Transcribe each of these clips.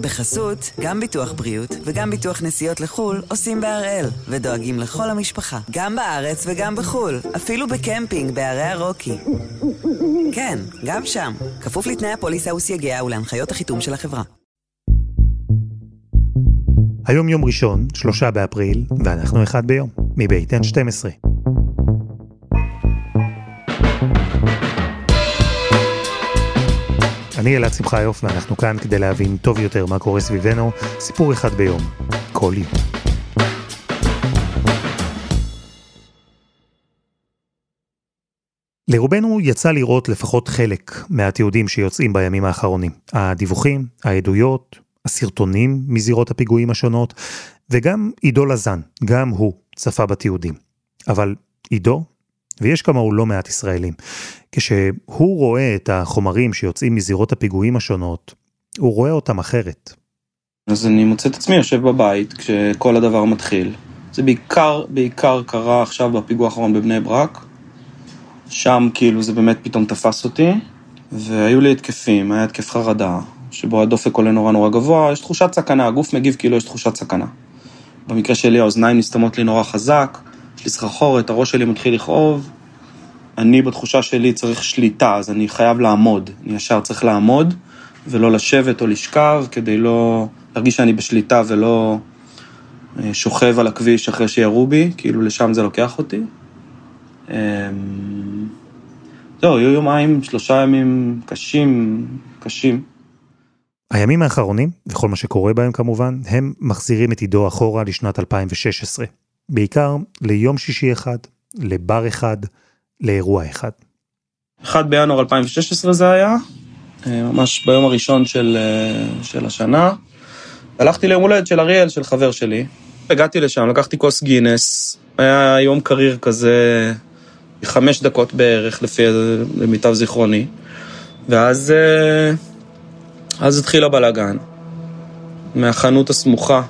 בחסות, גם ביטוח בריאות וגם ביטוח נסיעות לחו"ל עושים בהראל, ודואגים לכל המשפחה, גם בארץ וגם בחו"ל, אפילו בקמפינג בערי הרוקי. כן, גם שם, כפוף לתנאי הפוליסה וסייגיה ולהנחיות החיתום של החברה. היום יום ראשון, שלושה באפריל, ואנחנו אחד ביום, מבית N12. אני אלעד שמחיוף, ואנחנו כאן כדי להבין טוב יותר מה קורה סביבנו, סיפור אחד ביום, כל יום. לרובנו יצא לראות לפחות חלק מהתיעודים שיוצאים בימים האחרונים. הדיווחים, העדויות, הסרטונים מזירות הפיגועים השונות, וגם עידו לזן, גם הוא צפה בתיעודים. אבל עידו, ויש כמוהו לא מעט ישראלים, כשהוא רואה את החומרים שיוצאים מזירות הפיגועים השונות, הוא רואה אותם אחרת. אז אני מוצא את עצמי יושב בבית כשכל הדבר מתחיל. זה בעיקר, בעיקר קרה עכשיו בפיגוע האחרון בבני ברק. שם כאילו זה באמת פתאום תפס אותי, והיו לי התקפים, היה התקף חרדה, שבו הדופק עולה נורא נורא גבוה, יש תחושת סכנה, הגוף מגיב כאילו יש תחושת סכנה. במקרה שלי האוזניים נסתמות לי נורא חזק, יש לי סחרחורת, הראש שלי מתחיל לכאוב. אני בתחושה שלי צריך שליטה, אז אני חייב לעמוד. אני ישר צריך לעמוד, ולא לשבת או לשכב, כדי לא להרגיש שאני בשליטה ולא אה, שוכב על הכביש אחרי שירו בי, כאילו לשם זה לוקח אותי. אמ, זהו, היו יומיים, שלושה ימים קשים, קשים. הימים האחרונים, וכל מה שקורה בהם כמובן, הם מחזירים את עידו אחורה לשנת 2016. בעיקר ליום שישי אחד, לבר אחד, לאירוע אחד. 1 בינואר 2016 זה היה, אה, ממש ביום הראשון של, אה, של השנה. הלכתי ליום הולדת של אריאל, של חבר שלי. הגעתי לשם, לקחתי כוס גינס, היה יום קריר כזה, חמש דקות בערך, לפי למיטב זיכרוני. ואז אה, אז התחיל הבלאגן. מהחנות הסמוכה,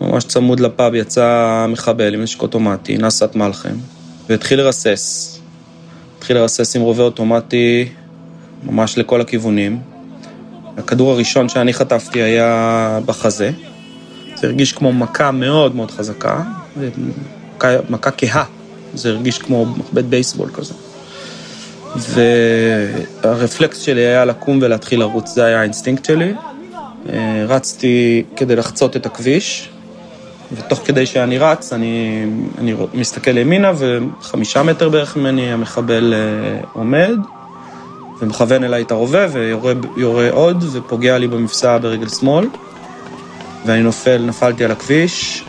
ממש צמוד לפאב, יצא מחבל עם נשק אוטומטי, נסת מלחם, והתחיל לרסס. התחיל לרסס עם רובה אוטומטי ממש לכל הכיוונים. הכדור הראשון שאני חטפתי היה בחזה. זה הרגיש כמו מכה מאוד מאוד חזקה, מכה, קהה. זה הרגיש כמו מחבט בייסבול כזה. והרפלקס שלי היה לקום ולהתחיל לרוץ, זה היה האינסטינקט שלי. אה, רצתי כדי לחצות את הכביש, ותוך כדי שאני רץ, אני, אני מסתכל ימינה, וחמישה מטר בערך ממני המחבל אה, עומד, ומכוון אליי את הרובה, ויורה עוד, ופוגע לי במפשעה ברגל שמאל, ואני נופל, נפלתי על הכביש,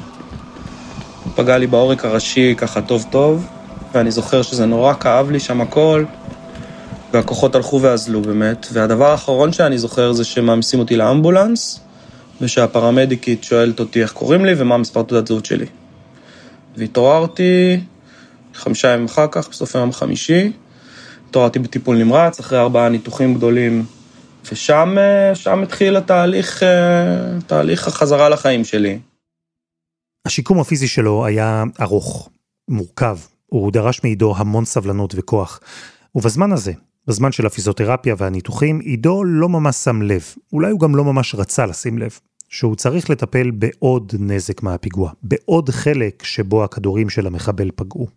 פגע לי בעורק הראשי ככה טוב טוב, ואני זוכר שזה נורא כאב לי שם הכל, והכוחות הלכו ואזלו באמת, והדבר האחרון שאני זוכר זה שמעמיסים אותי לאמבולנס, ושהפרמדיקית שואלת אותי איך קוראים לי ומה מספר תעודת זהות שלי. והתעוררתי חמישה ימים אחר כך, בסוף היום החמישי, התעוררתי בטיפול נמרץ, אחרי ארבעה ניתוחים גדולים, ושם שם התחיל התהליך, תהליך החזרה לחיים שלי. השיקום הפיזי שלו היה ארוך, מורכב, הוא דרש מעידו המון סבלנות וכוח, ובזמן הזה, בזמן של הפיזיותרפיה והניתוחים, עידו לא ממש שם לב, אולי הוא גם לא ממש רצה לשים לב. שהוא צריך לטפל בעוד נזק מהפיגוע, בעוד חלק שבו הכדורים של המחבל פגעו.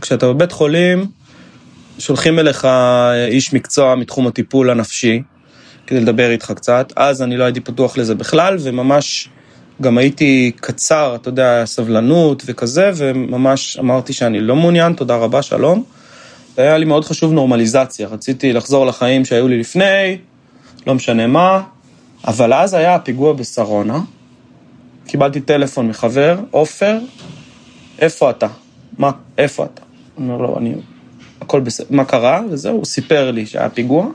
כשאתה בבית חולים, שולחים אליך אה, איש מקצוע מתחום הטיפול הנפשי, כדי לדבר איתך קצת. אז אני לא הייתי פתוח לזה בכלל, וממש גם הייתי קצר, אתה יודע, סבלנות וכזה, וממש אמרתי שאני לא מעוניין, תודה רבה, שלום. היה לי מאוד חשוב נורמליזציה, רציתי לחזור לחיים שהיו לי לפני, לא משנה מה, אבל אז היה הפיגוע בשרונה, קיבלתי טלפון מחבר, עופר, איפה אתה? מה, איפה אתה? אני אומר לו, אני, הכל בסדר, מה קרה? וזהו, הוא סיפר לי שהיה פיגוע,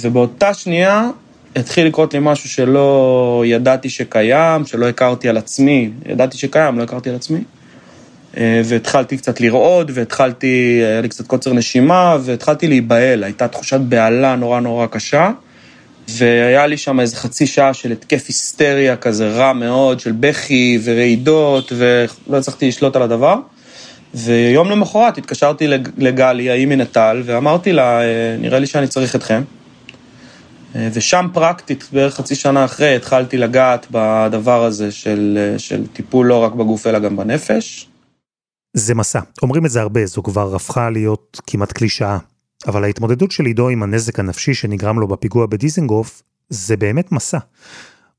ובאותה שנייה התחיל לקרות לי משהו שלא ידעתי שקיים, שלא הכרתי על עצמי, ידעתי שקיים, לא הכרתי על עצמי. אה, והתחלתי קצת לרעוד, והתחלתי, היה לי קצת קוצר נשימה, והתחלתי להיבהל, הייתה תחושת בהלה נורא נורא קשה. והיה לי שם איזה חצי שעה של התקף היסטריה כזה רע מאוד, של בכי ורעידות, ולא הצלחתי לשלוט על הדבר. ויום למחרת התקשרתי לגלי, האי מנטל, ואמרתי לה, אה, נראה לי שאני צריך אתכם. אה, ושם פרקטית, בערך חצי שנה אחרי, התחלתי לגעת בדבר הזה של, של טיפול לא רק בגוף אלא גם בנפש. זה מסע, אומרים את זה הרבה, זו כבר הפכה להיות כמעט קלישאה. אבל ההתמודדות של עידו עם הנזק הנפשי שנגרם לו בפיגוע בדיזנגוף, זה באמת מסע.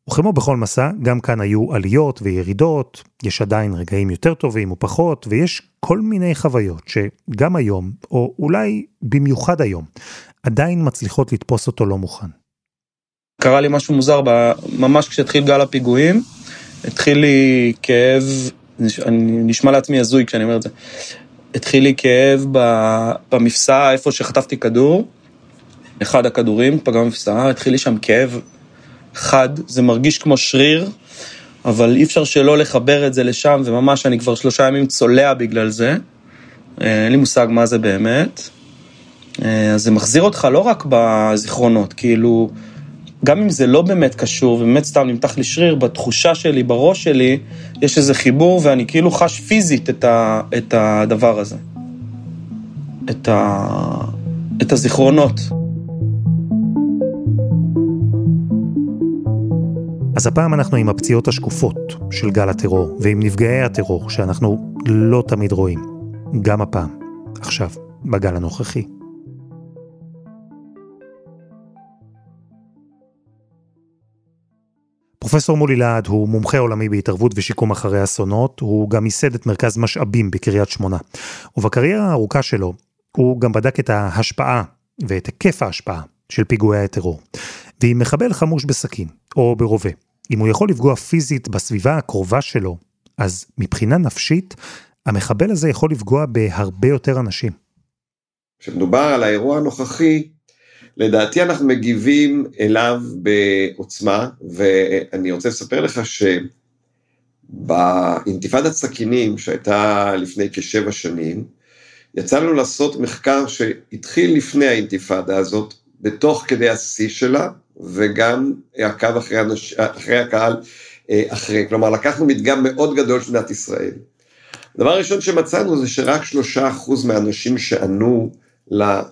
וכמו בכל מסע, גם כאן היו עליות וירידות, יש עדיין רגעים יותר טובים או פחות, ויש כל מיני חוויות שגם היום, או אולי במיוחד היום, עדיין מצליחות לתפוס אותו לא מוכן. קרה לי משהו מוזר, ממש כשהתחיל גל הפיגועים, התחיל לי כאב, אני נשמע לעצמי הזוי כשאני אומר את זה, התחיל לי כאב במפסע, איפה שחטפתי כדור, אחד הכדורים פגע במפסעה, התחיל לי שם כאב חד, זה מרגיש כמו שריר, אבל אי אפשר שלא לחבר את זה לשם, וממש אני כבר שלושה ימים צולע בגלל זה. אה, אין לי מושג מה זה באמת. אה, אז זה מחזיר אותך לא רק בזיכרונות, כאילו, גם אם זה לא באמת קשור, ובאמת סתם נמתח לי שריר, בתחושה שלי, בראש שלי, יש איזה חיבור, ואני כאילו חש פיזית את, ה, את הדבר הזה. את, ה, את הזיכרונות. אז הפעם אנחנו עם הפציעות השקופות של גל הטרור, ועם נפגעי הטרור שאנחנו לא תמיד רואים. גם הפעם, עכשיו, בגל הנוכחי. פרופסור מולי להד הוא מומחה עולמי בהתערבות ושיקום אחרי אסונות, הוא גם ייסד את מרכז משאבים בקריית שמונה. ובקריירה הארוכה שלו, הוא גם בדק את ההשפעה ואת היקף ההשפעה של פיגועי הטרור. ואם מחבל חמוש בסכין, או ברובה, אם הוא יכול לפגוע פיזית בסביבה הקרובה שלו, אז מבחינה נפשית, המחבל הזה יכול לפגוע בהרבה יותר אנשים. כשמדובר על האירוע הנוכחי, לדעתי אנחנו מגיבים אליו בעוצמה, ואני רוצה לספר לך שבאינתיפאדת סכינים שהייתה לפני כשבע שנים, יצא לנו לעשות מחקר שהתחיל לפני האינתיפאדה הזאת, בתוך כדי השיא שלה, וגם עקב אחרי, אנש... אחרי הקהל אה, אחרי, כלומר לקחנו מדגם מאוד גדול של מדינת ישראל. הדבר הראשון שמצאנו זה שרק שלושה אחוז מהאנשים שענו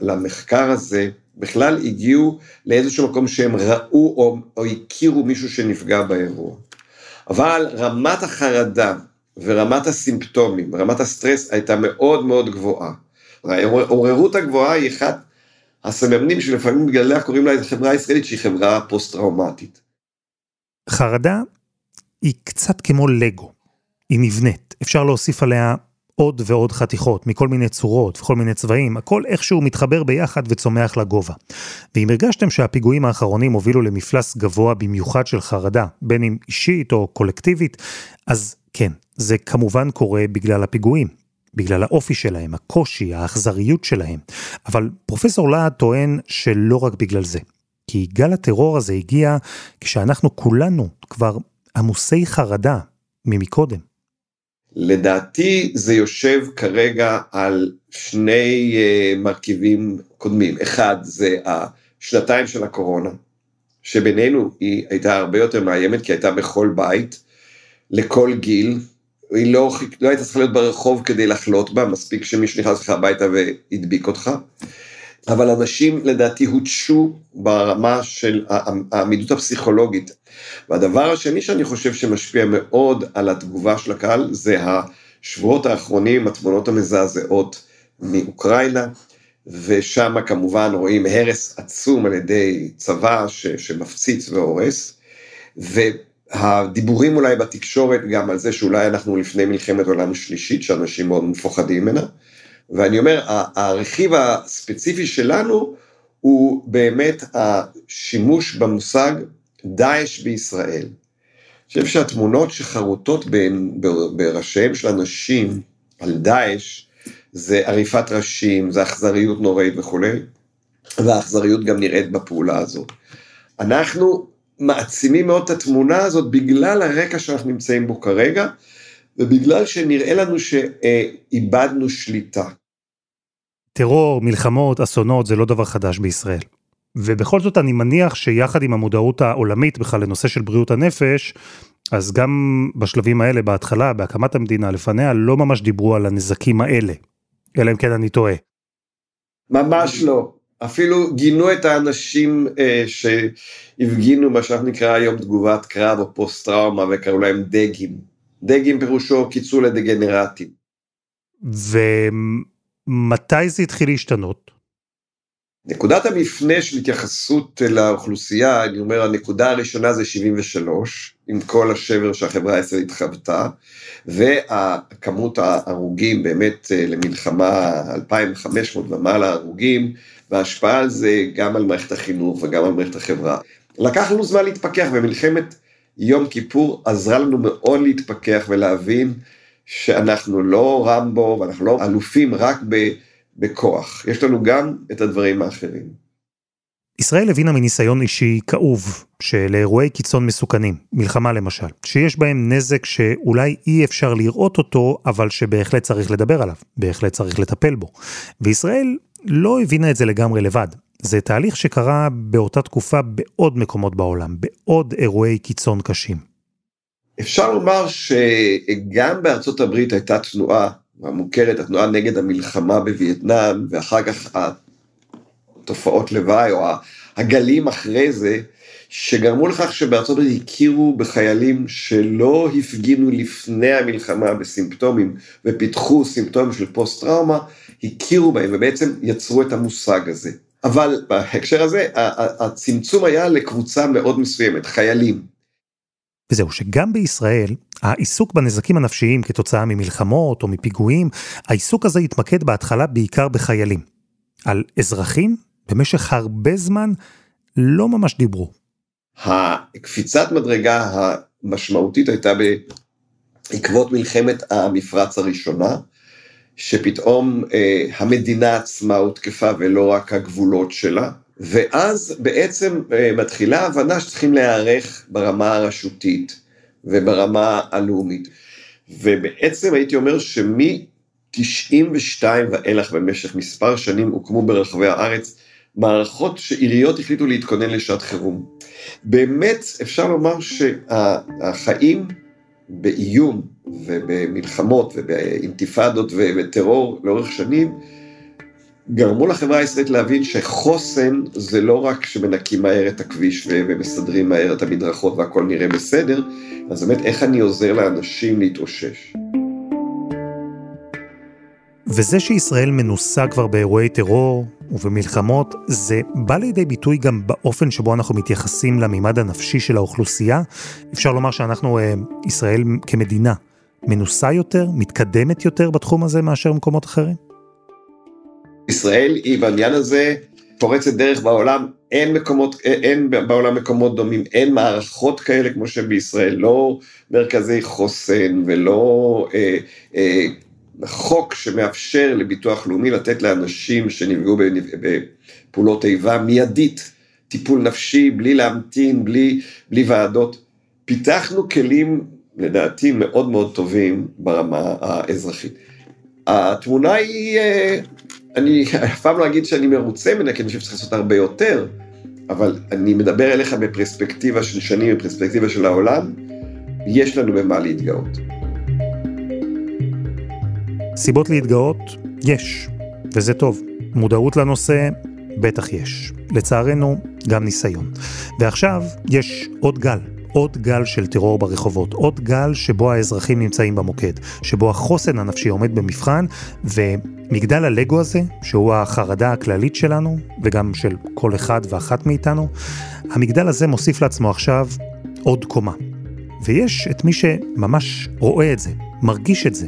למחקר הזה, בכלל הגיעו לאיזשהו מקום שהם ראו או, או הכירו מישהו שנפגע באירוע. אבל רמת החרדה ורמת הסימפטומים, רמת הסטרס הייתה מאוד מאוד גבוהה. העוררות הגבוהה היא אחת הסממנים שלפעמים בגלליה קוראים לה את החברה הישראלית שהיא חברה פוסט-טראומטית. חרדה היא קצת כמו לגו, היא נבנית, אפשר להוסיף עליה עוד ועוד חתיכות מכל מיני צורות וכל מיני צבעים, הכל איכשהו מתחבר ביחד וצומח לגובה. ואם הרגשתם שהפיגועים האחרונים הובילו למפלס גבוה במיוחד של חרדה, בין אם אישית או קולקטיבית, אז כן, זה כמובן קורה בגלל הפיגועים. בגלל האופי שלהם, הקושי, האכזריות שלהם. אבל פרופסור להד טוען שלא רק בגלל זה. כי גל הטרור הזה הגיע כשאנחנו כולנו כבר עמוסי חרדה ממקודם. לדעתי זה יושב כרגע על שני uh, מרכיבים קודמים. אחד זה השנתיים של הקורונה, שבינינו היא הייתה הרבה יותר מאיימת כי הייתה בכל בית, לכל גיל, היא לא, לא הייתה צריכה להיות ברחוב כדי לחלות בה, מספיק שמישהו נכנס לך הביתה והדביק אותך. אבל אנשים לדעתי הותשו ברמה של העמידות הפסיכולוגית. והדבר השני שאני חושב שמשפיע מאוד על התגובה של הקהל זה השבועות האחרונים, התמונות המזעזעות מאוקראינה, ושם כמובן רואים הרס עצום על ידי צבא ש, שמפציץ והורס, והדיבורים אולי בתקשורת גם על זה שאולי אנחנו לפני מלחמת עולם שלישית, שאנשים מאוד מפוחדים ממנה. ואני אומר, הרכיב הספציפי שלנו הוא באמת השימוש במושג דאעש בישראל. אני חושב שהתמונות שחרוטות בראשיהם של אנשים על דאעש, זה עריפת ראשים, זה אכזריות נוראית וכולי, והאכזריות גם נראית בפעולה הזאת. אנחנו מעצימים מאוד את התמונה הזאת בגלל הרקע שאנחנו נמצאים בו כרגע, ובגלל שנראה לנו שאיבדנו שליטה. טרור, מלחמות, אסונות, זה לא דבר חדש בישראל. ובכל זאת אני מניח שיחד עם המודעות העולמית בכלל לנושא של בריאות הנפש, אז גם בשלבים האלה, בהתחלה, בהקמת המדינה, לפניה, לא ממש דיברו על הנזקים האלה. אלא אם כן אני טועה. ממש לא. אפילו גינו את האנשים אה, שהפגינו מה שאנחנו נקרא היום תגובת קרב או פוסט טראומה וקראו להם דגים. דגים פירושו קיצור לדגנרטים. ומתי זה התחיל להשתנות? נקודת המפנה של התייחסות לאוכלוסייה, אני אומר, הנקודה הראשונה זה 73, עם כל השבר שהחברה הישראלית חוותה, והכמות ההרוגים באמת אה, למלחמה 2,500 ומעלה הרוגים, וההשפעה על זה גם על מערכת החינוך וגם על מערכת החברה. לקח לנו זמן להתפכח, ומלחמת יום כיפור עזרה לנו מאוד להתפכח ולהבין שאנחנו לא רמבו ואנחנו לא אלופים רק ב... בכוח, יש לנו גם את הדברים האחרים. ישראל הבינה מניסיון אישי כאוב של אירועי קיצון מסוכנים, מלחמה למשל, שיש בהם נזק שאולי אי אפשר לראות אותו, אבל שבהחלט צריך לדבר עליו, בהחלט צריך לטפל בו. וישראל לא הבינה את זה לגמרי לבד. זה תהליך שקרה באותה תקופה בעוד מקומות בעולם, בעוד אירועי קיצון קשים. אפשר לומר שגם בארצות הברית הייתה תנועה המוכרת, התנועה נגד המלחמה בווייטנאם, ואחר כך התופעות לוואי, או הגלים אחרי זה, שגרמו לכך שבארצות הברית הכירו בחיילים שלא הפגינו לפני המלחמה בסימפטומים, ופיתחו סימפטומים של פוסט טראומה, הכירו בהם ובעצם יצרו את המושג הזה. אבל בהקשר הזה, הצמצום היה לקבוצה מאוד מסוימת, חיילים. וזהו, שגם בישראל, העיסוק בנזקים הנפשיים כתוצאה ממלחמות או מפיגועים, העיסוק הזה התמקד בהתחלה בעיקר בחיילים. על אזרחים, במשך הרבה זמן, לא ממש דיברו. הקפיצת מדרגה המשמעותית הייתה בעקבות מלחמת המפרץ הראשונה, שפתאום אה, המדינה עצמה הותקפה ולא רק הגבולות שלה. ואז בעצם אה, מתחילה ההבנה שצריכים להיערך ברמה הרשותית וברמה הלאומית. ובעצם הייתי אומר שמ-92 ואילך במשך מספר שנים הוקמו ברחבי הארץ מערכות שעיריות החליטו להתכונן לשעת חירום. באמת אפשר לומר שהחיים באיום ובמלחמות ובאינתיפאדות ובטרור לאורך שנים, גרמו לחברה הישראלית להבין שחוסן זה לא רק שמנקים מהר את הכביש ומסדרים מהר את המדרכות והכל נראה בסדר, אז באמת איך אני עוזר לאנשים להתאושש. וזה שישראל מנוסה כבר באירועי טרור ובמלחמות, זה בא לידי ביטוי גם באופן שבו אנחנו מתייחסים למימד הנפשי של האוכלוסייה. אפשר לומר שאנחנו, אה, ישראל כמדינה, מנוסה יותר, מתקדמת יותר בתחום הזה מאשר במקומות אחרים? ישראל היא בעניין הזה פורצת דרך בעולם, אין מקומות, אין בעולם מקומות דומים, אין מערכות כאלה כמו שבישראל, לא מרכזי חוסן ולא אה, אה, חוק שמאפשר לביטוח לאומי לתת לאנשים שנפגעו בפעולות איבה מיידית, טיפול נפשי, בלי להמתין, בלי, בלי ועדות. פיתחנו כלים, לדעתי, מאוד מאוד טובים ברמה האזרחית. התמונה היא אה, אני אף פעם לא אגיד שאני מרוצה ממנה, כי אני חושב שצריך לעשות הרבה יותר, אבל אני מדבר אליך בפרספקטיבה של שנים, בפרספקטיבה של העולם, יש לנו במה להתגאות. סיבות להתגאות? יש, וזה טוב. מודעות לנושא? בטח יש. לצערנו, גם ניסיון. ועכשיו יש עוד גל. עוד גל של טרור ברחובות, עוד גל שבו האזרחים נמצאים במוקד, שבו החוסן הנפשי עומד במבחן, ומגדל הלגו הזה, שהוא החרדה הכללית שלנו, וגם של כל אחד ואחת מאיתנו, המגדל הזה מוסיף לעצמו עכשיו עוד קומה. ויש את מי שממש רואה את זה, מרגיש את זה,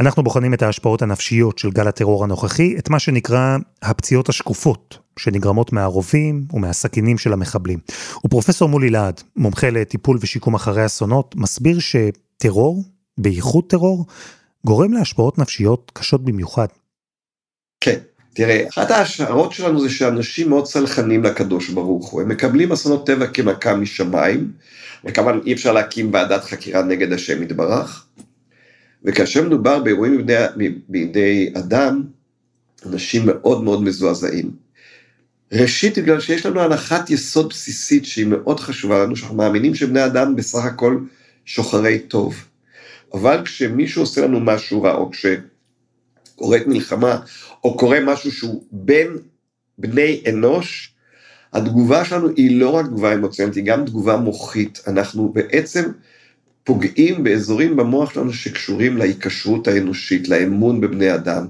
אנחנו בוחנים את ההשפעות הנפשיות של גל הטרור הנוכחי, את מה שנקרא הפציעות השקופות, שנגרמות מהרובים ומהסכינים של המחבלים. ופרופסור מולי להד, מומחה לטיפול ושיקום אחרי אסונות, מסביר שטרור בייחוד טרור, גורם להשפעות נפשיות קשות במיוחד. כן, תראה, אחת ההשערות שלנו זה שאנשים מאוד סלחנים לקדוש ברוך הוא, הם מקבלים אסונות טבע כמכה משמיים, וכמובן אי אפשר להקים ועדת חקירה נגד השם יתברך, וכאשר מדובר באירועים בידי, בידי אדם, אנשים מאוד מאוד מזועזעים. ראשית, בגלל שיש לנו הנחת יסוד בסיסית שהיא מאוד חשובה לנו, שאנחנו מאמינים שבני אדם בסך הכל שוחרי טוב. אבל כשמישהו עושה לנו משהו רע, או כשקורית מלחמה, או קורה משהו שהוא בין בני אנוש, התגובה שלנו היא לא רק תגובה אמוציונית, היא גם תגובה מוחית. אנחנו בעצם פוגעים באזורים במוח שלנו שקשורים להיקשרות האנושית, לאמון בבני אדם.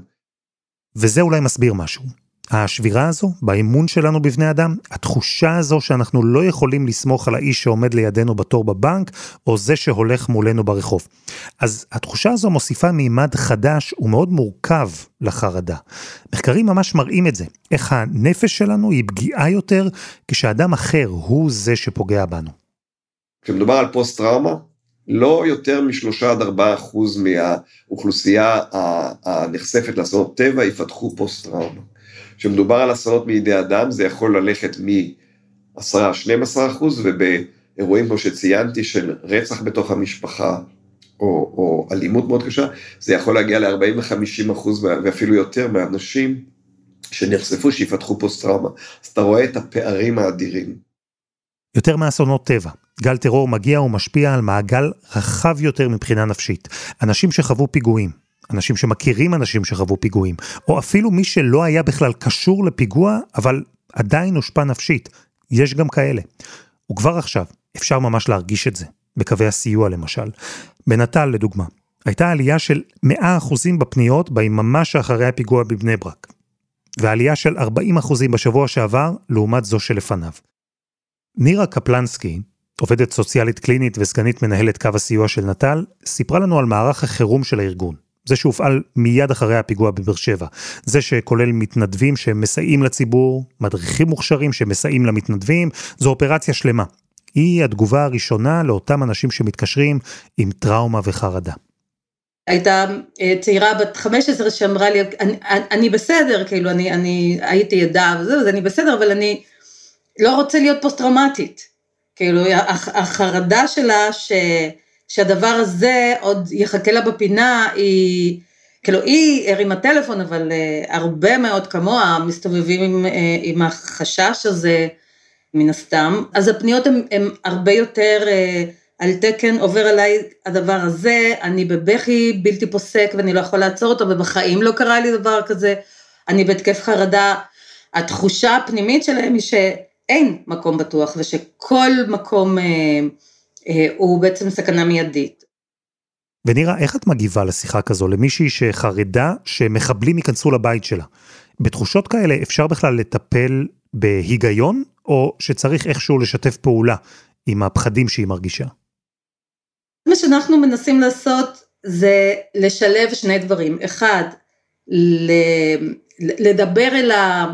וזה אולי מסביר משהו. השבירה הזו, באמון שלנו בבני אדם, התחושה הזו שאנחנו לא יכולים לסמוך על האיש שעומד לידינו בתור בבנק, או זה שהולך מולנו ברחוב. אז התחושה הזו מוסיפה מימד חדש ומאוד מורכב לחרדה. מחקרים ממש מראים את זה, איך הנפש שלנו היא פגיעה יותר כשאדם אחר הוא זה שפוגע בנו. כשמדובר על פוסט-טראומה, לא יותר משלושה עד ארבעה אחוז מהאוכלוסייה הנחשפת לאסונות טבע יפתחו פוסט-טראומה. כשמדובר על אסונות מידי אדם, זה יכול ללכת מ-10-12 אחוז, ובאירועים כמו שציינתי של רצח בתוך המשפחה, או, או אלימות מאוד קשה, זה יכול להגיע ל-40 ו-50 אחוז ואפילו יותר מהאנשים שנחשפו שיפתחו פוסט-טראומה. אז אתה רואה את הפערים האדירים. יותר מאסונות טבע. גל טרור מגיע ומשפיע על מעגל רחב יותר מבחינה נפשית. אנשים שחוו פיגועים, אנשים שמכירים אנשים שחוו פיגועים, או אפילו מי שלא היה בכלל קשור לפיגוע, אבל עדיין הושפע נפשית. יש גם כאלה. וכבר עכשיו אפשר ממש להרגיש את זה, בקווי הסיוע למשל. בנטל, לדוגמה, הייתה עלייה של 100% בפניות ביממה שאחרי הפיגוע בבני ברק, ועלייה של 40% בשבוע שעבר, לעומת זו שלפניו. נירה קפלנסקי, עובדת סוציאלית קלינית וסגנית מנהלת קו הסיוע של נט"ל, סיפרה לנו על מערך החירום של הארגון. זה שהופעל מיד אחרי הפיגוע בבאר שבע. זה שכולל מתנדבים שמסייעים לציבור, מדריכים מוכשרים שמסייעים למתנדבים, זו אופרציה שלמה. היא התגובה הראשונה לאותם אנשים שמתקשרים עם טראומה וחרדה. הייתה אה, צעירה בת 15 שאמרה לי, אני, אני בסדר, כאילו, אני, אני הייתי עדה וזהו, אז אני בסדר, אבל אני לא רוצה להיות פוסט-טראומטית. כאילו, החרדה שלה ש... שהדבר הזה עוד יחכה לה בפינה, היא, כאילו היא הרימה טלפון, אבל uh, הרבה מאוד כמוה מסתובבים עם, uh, עם החשש הזה, מן הסתם, אז הפניות הן הרבה יותר uh, על תקן, עובר עליי הדבר הזה, אני בבכי בלתי פוסק ואני לא יכול לעצור אותו, ובחיים לא קרה לי דבר כזה, אני בהתקף חרדה, התחושה הפנימית שלהם היא שאין מקום בטוח, ושכל מקום... Uh, אה, הוא בעצם סכנה מיידית. ונירה, איך את מגיבה לשיחה כזו למישהי שחרדה שמחבלים ייכנסו לבית שלה? בתחושות כאלה אפשר בכלל לטפל בהיגיון, או שצריך איכשהו לשתף פעולה עם הפחדים שהיא מרגישה? מה שאנחנו מנסים לעשות זה לשלב שני דברים. אחד, לדבר אל, ה,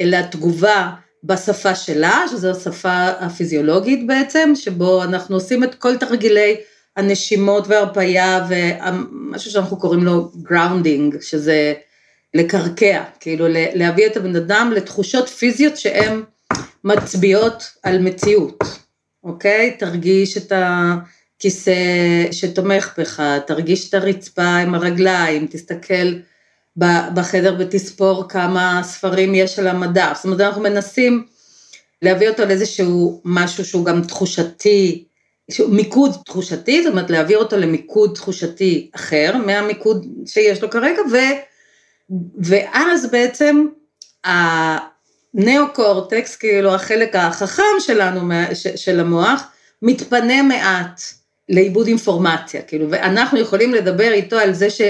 אל התגובה בשפה שלה, שזו השפה הפיזיולוגית בעצם, שבו אנחנו עושים את כל תרגילי הנשימות והרפייה ומשהו שאנחנו קוראים לו grounding, שזה לקרקע, כאילו להביא את הבן אדם לתחושות פיזיות שהן מצביעות על מציאות, אוקיי? תרגיש את הכיסא שתומך בך, תרגיש את הרצפה עם הרגליים, תסתכל בחדר ותספור כמה ספרים יש על המדף. זאת אומרת, אנחנו מנסים להביא אותו לאיזשהו משהו שהוא גם תחושתי, מיקוד תחושתי, זאת אומרת להעביר אותו למיקוד תחושתי אחר מהמיקוד שיש לו כרגע, ו, ואז בעצם הנאו-קורטקס, כאילו החלק החכם שלנו, של המוח, מתפנה מעט לעיבוד אינפורמציה, כאילו, ואנחנו יכולים לדבר איתו על זה ש...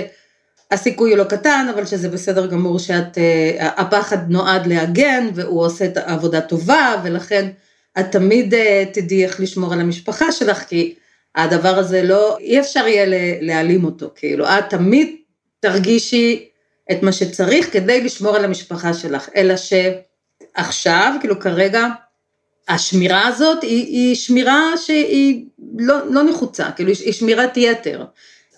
הסיכוי הוא לא קטן, אבל שזה בסדר גמור שאת, uh, הפחד נועד להגן והוא עושה את העבודה טובה, ולכן את תמיד uh, תדעי איך לשמור על המשפחה שלך, כי הדבר הזה לא, אי אפשר יהיה להעלים אותו, כאילו, את תמיד תרגישי את מה שצריך כדי לשמור על המשפחה שלך, אלא שעכשיו, כאילו כרגע, השמירה הזאת היא, היא שמירה שהיא לא, לא נחוצה, כאילו היא שמירת יתר.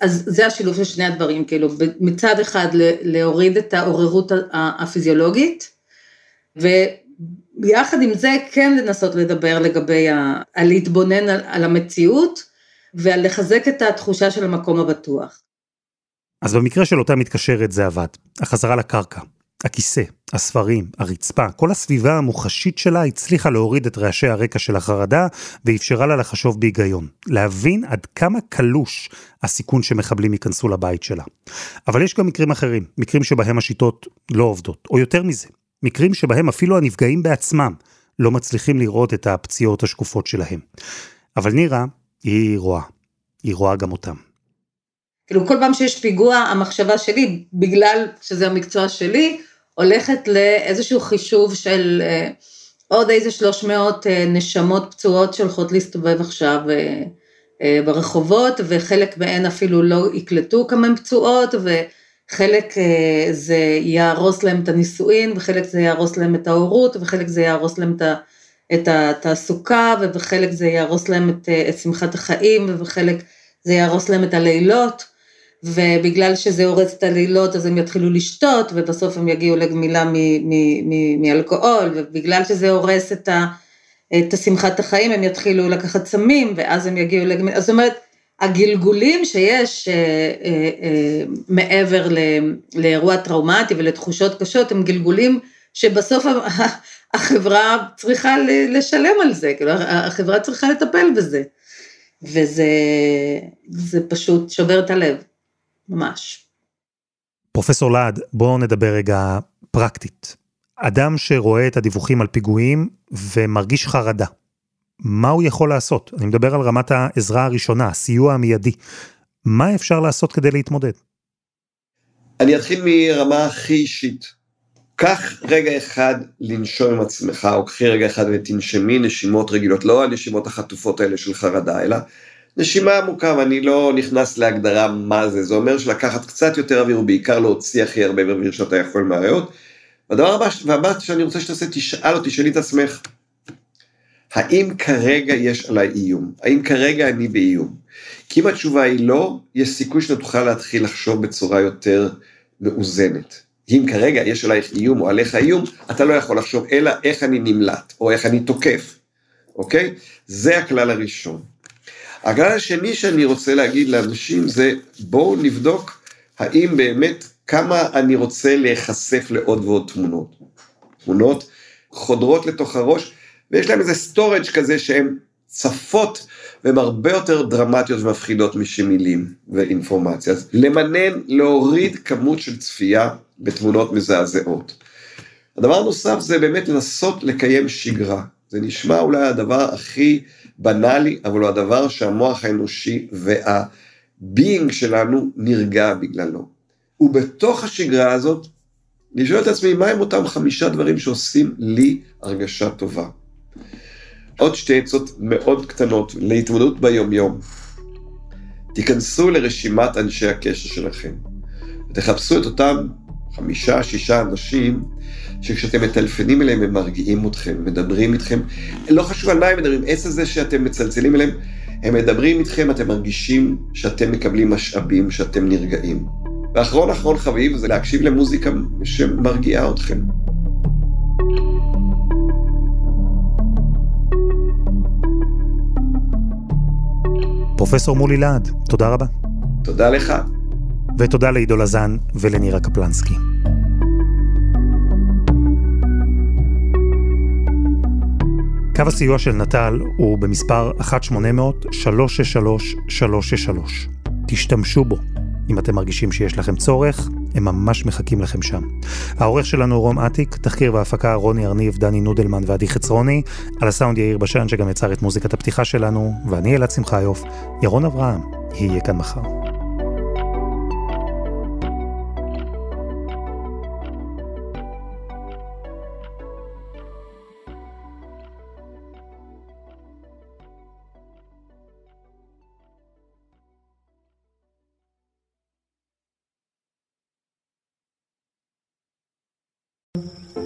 אז זה השילוב של שני הדברים, כאילו מצד אחד להוריד את העוררות הפיזיולוגית, ויחד עם זה כן לנסות לדבר לגבי, ה, על להתבונן על, על המציאות, ועל לחזק את התחושה של המקום הבטוח. אז במקרה של אותה מתקשרת זה עבד, החזרה לקרקע, הכיסא, הספרים, הרצפה, כל הסביבה המוחשית שלה הצליחה להוריד את רעשי הרקע של החרדה ואפשרה לה לחשוב בהיגיון, להבין עד כמה קלוש הסיכון שמחבלים ייכנסו לבית שלה. אבל יש גם מקרים אחרים, מקרים שבהם השיטות לא עובדות, או יותר מזה, מקרים שבהם אפילו הנפגעים בעצמם לא מצליחים לראות את הפציעות השקופות שלהם. אבל נירה, היא רואה, היא רואה גם אותם. כאילו כל פעם שיש פיגוע, המחשבה שלי, בגלל שזה המקצוע שלי, הולכת לאיזשהו חישוב של אה, עוד איזה 300 אה, נשמות פצועות שהולכות להסתובב עכשיו אה, אה, ברחובות, וחלק מהן אפילו לא יקלטו כמה הן פצועות, וחלק אה, זה יהרוס להם את הנישואין, וחלק זה יהרוס להם את ההורות, וחלק זה יהרוס להם את ה... את התעסוקה, ובחלק זה יהרוס להם את, אה, את שמחת החיים, ובחלק זה יהרוס להם את הלילות. ובגלל שזה הורס את הלילות אז הם יתחילו לשתות, ובסוף הם יגיעו לגמילה מאלכוהול, ובגלל שזה הורס את, ה, את שמחת החיים הם יתחילו לקחת סמים, ואז הם יגיעו לגמילה, זאת אומרת, הגלגולים שיש אה, אה, אה, מעבר ל, לאירוע טראומטי ולתחושות קשות, הם גלגולים שבסוף החברה צריכה לשלם על זה, כאילו החברה צריכה לטפל בזה, וזה פשוט שובר את הלב. ממש. פרופסור להד, בואו נדבר רגע פרקטית. אדם שרואה את הדיווחים על פיגועים ומרגיש חרדה, מה הוא יכול לעשות? אני מדבר על רמת העזרה הראשונה, הסיוע המיידי. מה אפשר לעשות כדי להתמודד? אני אתחיל מרמה הכי אישית. קח רגע אחד לנשום עם עצמך, או קחי רגע אחד ותנשמי נשימות רגילות, לא הנשימות החטופות האלה של חרדה, אלא נשימה עמוקה, ואני לא נכנס להגדרה מה זה, זה אומר שלקחת קצת יותר אוויר, ובעיקר להוציא הכי הרבה אוויר שאתה יכול מהריאות. והדבר הבא, והבא שאני רוצה שתעשה, תשאל אותי, תשאלי את עצמך, האם כרגע יש עליי איום? האם כרגע אני באיום? כי אם התשובה היא לא, יש סיכוי שאתה תוכל להתחיל לחשוב בצורה יותר מאוזנת. אם כרגע יש עלייך איום או עליך איום, אתה לא יכול לחשוב אלא איך אני נמלט, או איך אני תוקף, אוקיי? זה הכלל הראשון. הכלל השני שאני רוצה להגיד לאנשים זה בואו נבדוק האם באמת כמה אני רוצה להיחשף לעוד ועוד תמונות. תמונות חודרות לתוך הראש ויש להם איזה storage כזה שהן צפות והן הרבה יותר דרמטיות ומפחידות משמילים ואינפורמציה. אז למנן, להוריד כמות של צפייה בתמונות מזעזעות. הדבר הנוסף זה באמת לנסות לקיים שגרה. זה נשמע אולי הדבר הכי בנאלי, אבל הוא הדבר שהמוח האנושי וה being שלנו נרגע בגללו. ובתוך השגרה הזאת, אני שואל את עצמי, מהם אותם חמישה דברים שעושים לי הרגשה טובה? עוד שתי עצות מאוד קטנות להתמודדות ביומיום. תיכנסו לרשימת אנשי הקשר שלכם, ותחפשו את אותם חמישה, שישה אנשים, שכשאתם מטלפנים אליהם הם מרגיעים אתכם, מדברים איתכם, לא חשוב על מה הם מדברים, עצם זה שאתם מצלצלים אליהם, הם מדברים איתכם, אתם מרגישים שאתם מקבלים משאבים, שאתם נרגעים. ואחרון אחרון חביב זה להקשיב למוזיקה שמרגיעה אתכם. פרופסור מולי להד, תודה רבה. תודה לך. ותודה לעידו לזן ולנירה קפלנסקי. קו הסיוע של נט"ל הוא במספר 1-800-363-363. תשתמשו בו. אם אתם מרגישים שיש לכם צורך, הם ממש מחכים לכם שם. העורך שלנו רום אטיק, תחקיר והפקה רוני ארניב, דני נודלמן ועדי חצרוני, על הסאונד יאיר בשן שגם יצר את מוזיקת הפתיחה שלנו, ואני אלעד שמחיוף, ירון אברהם, יהיה כאן מחר.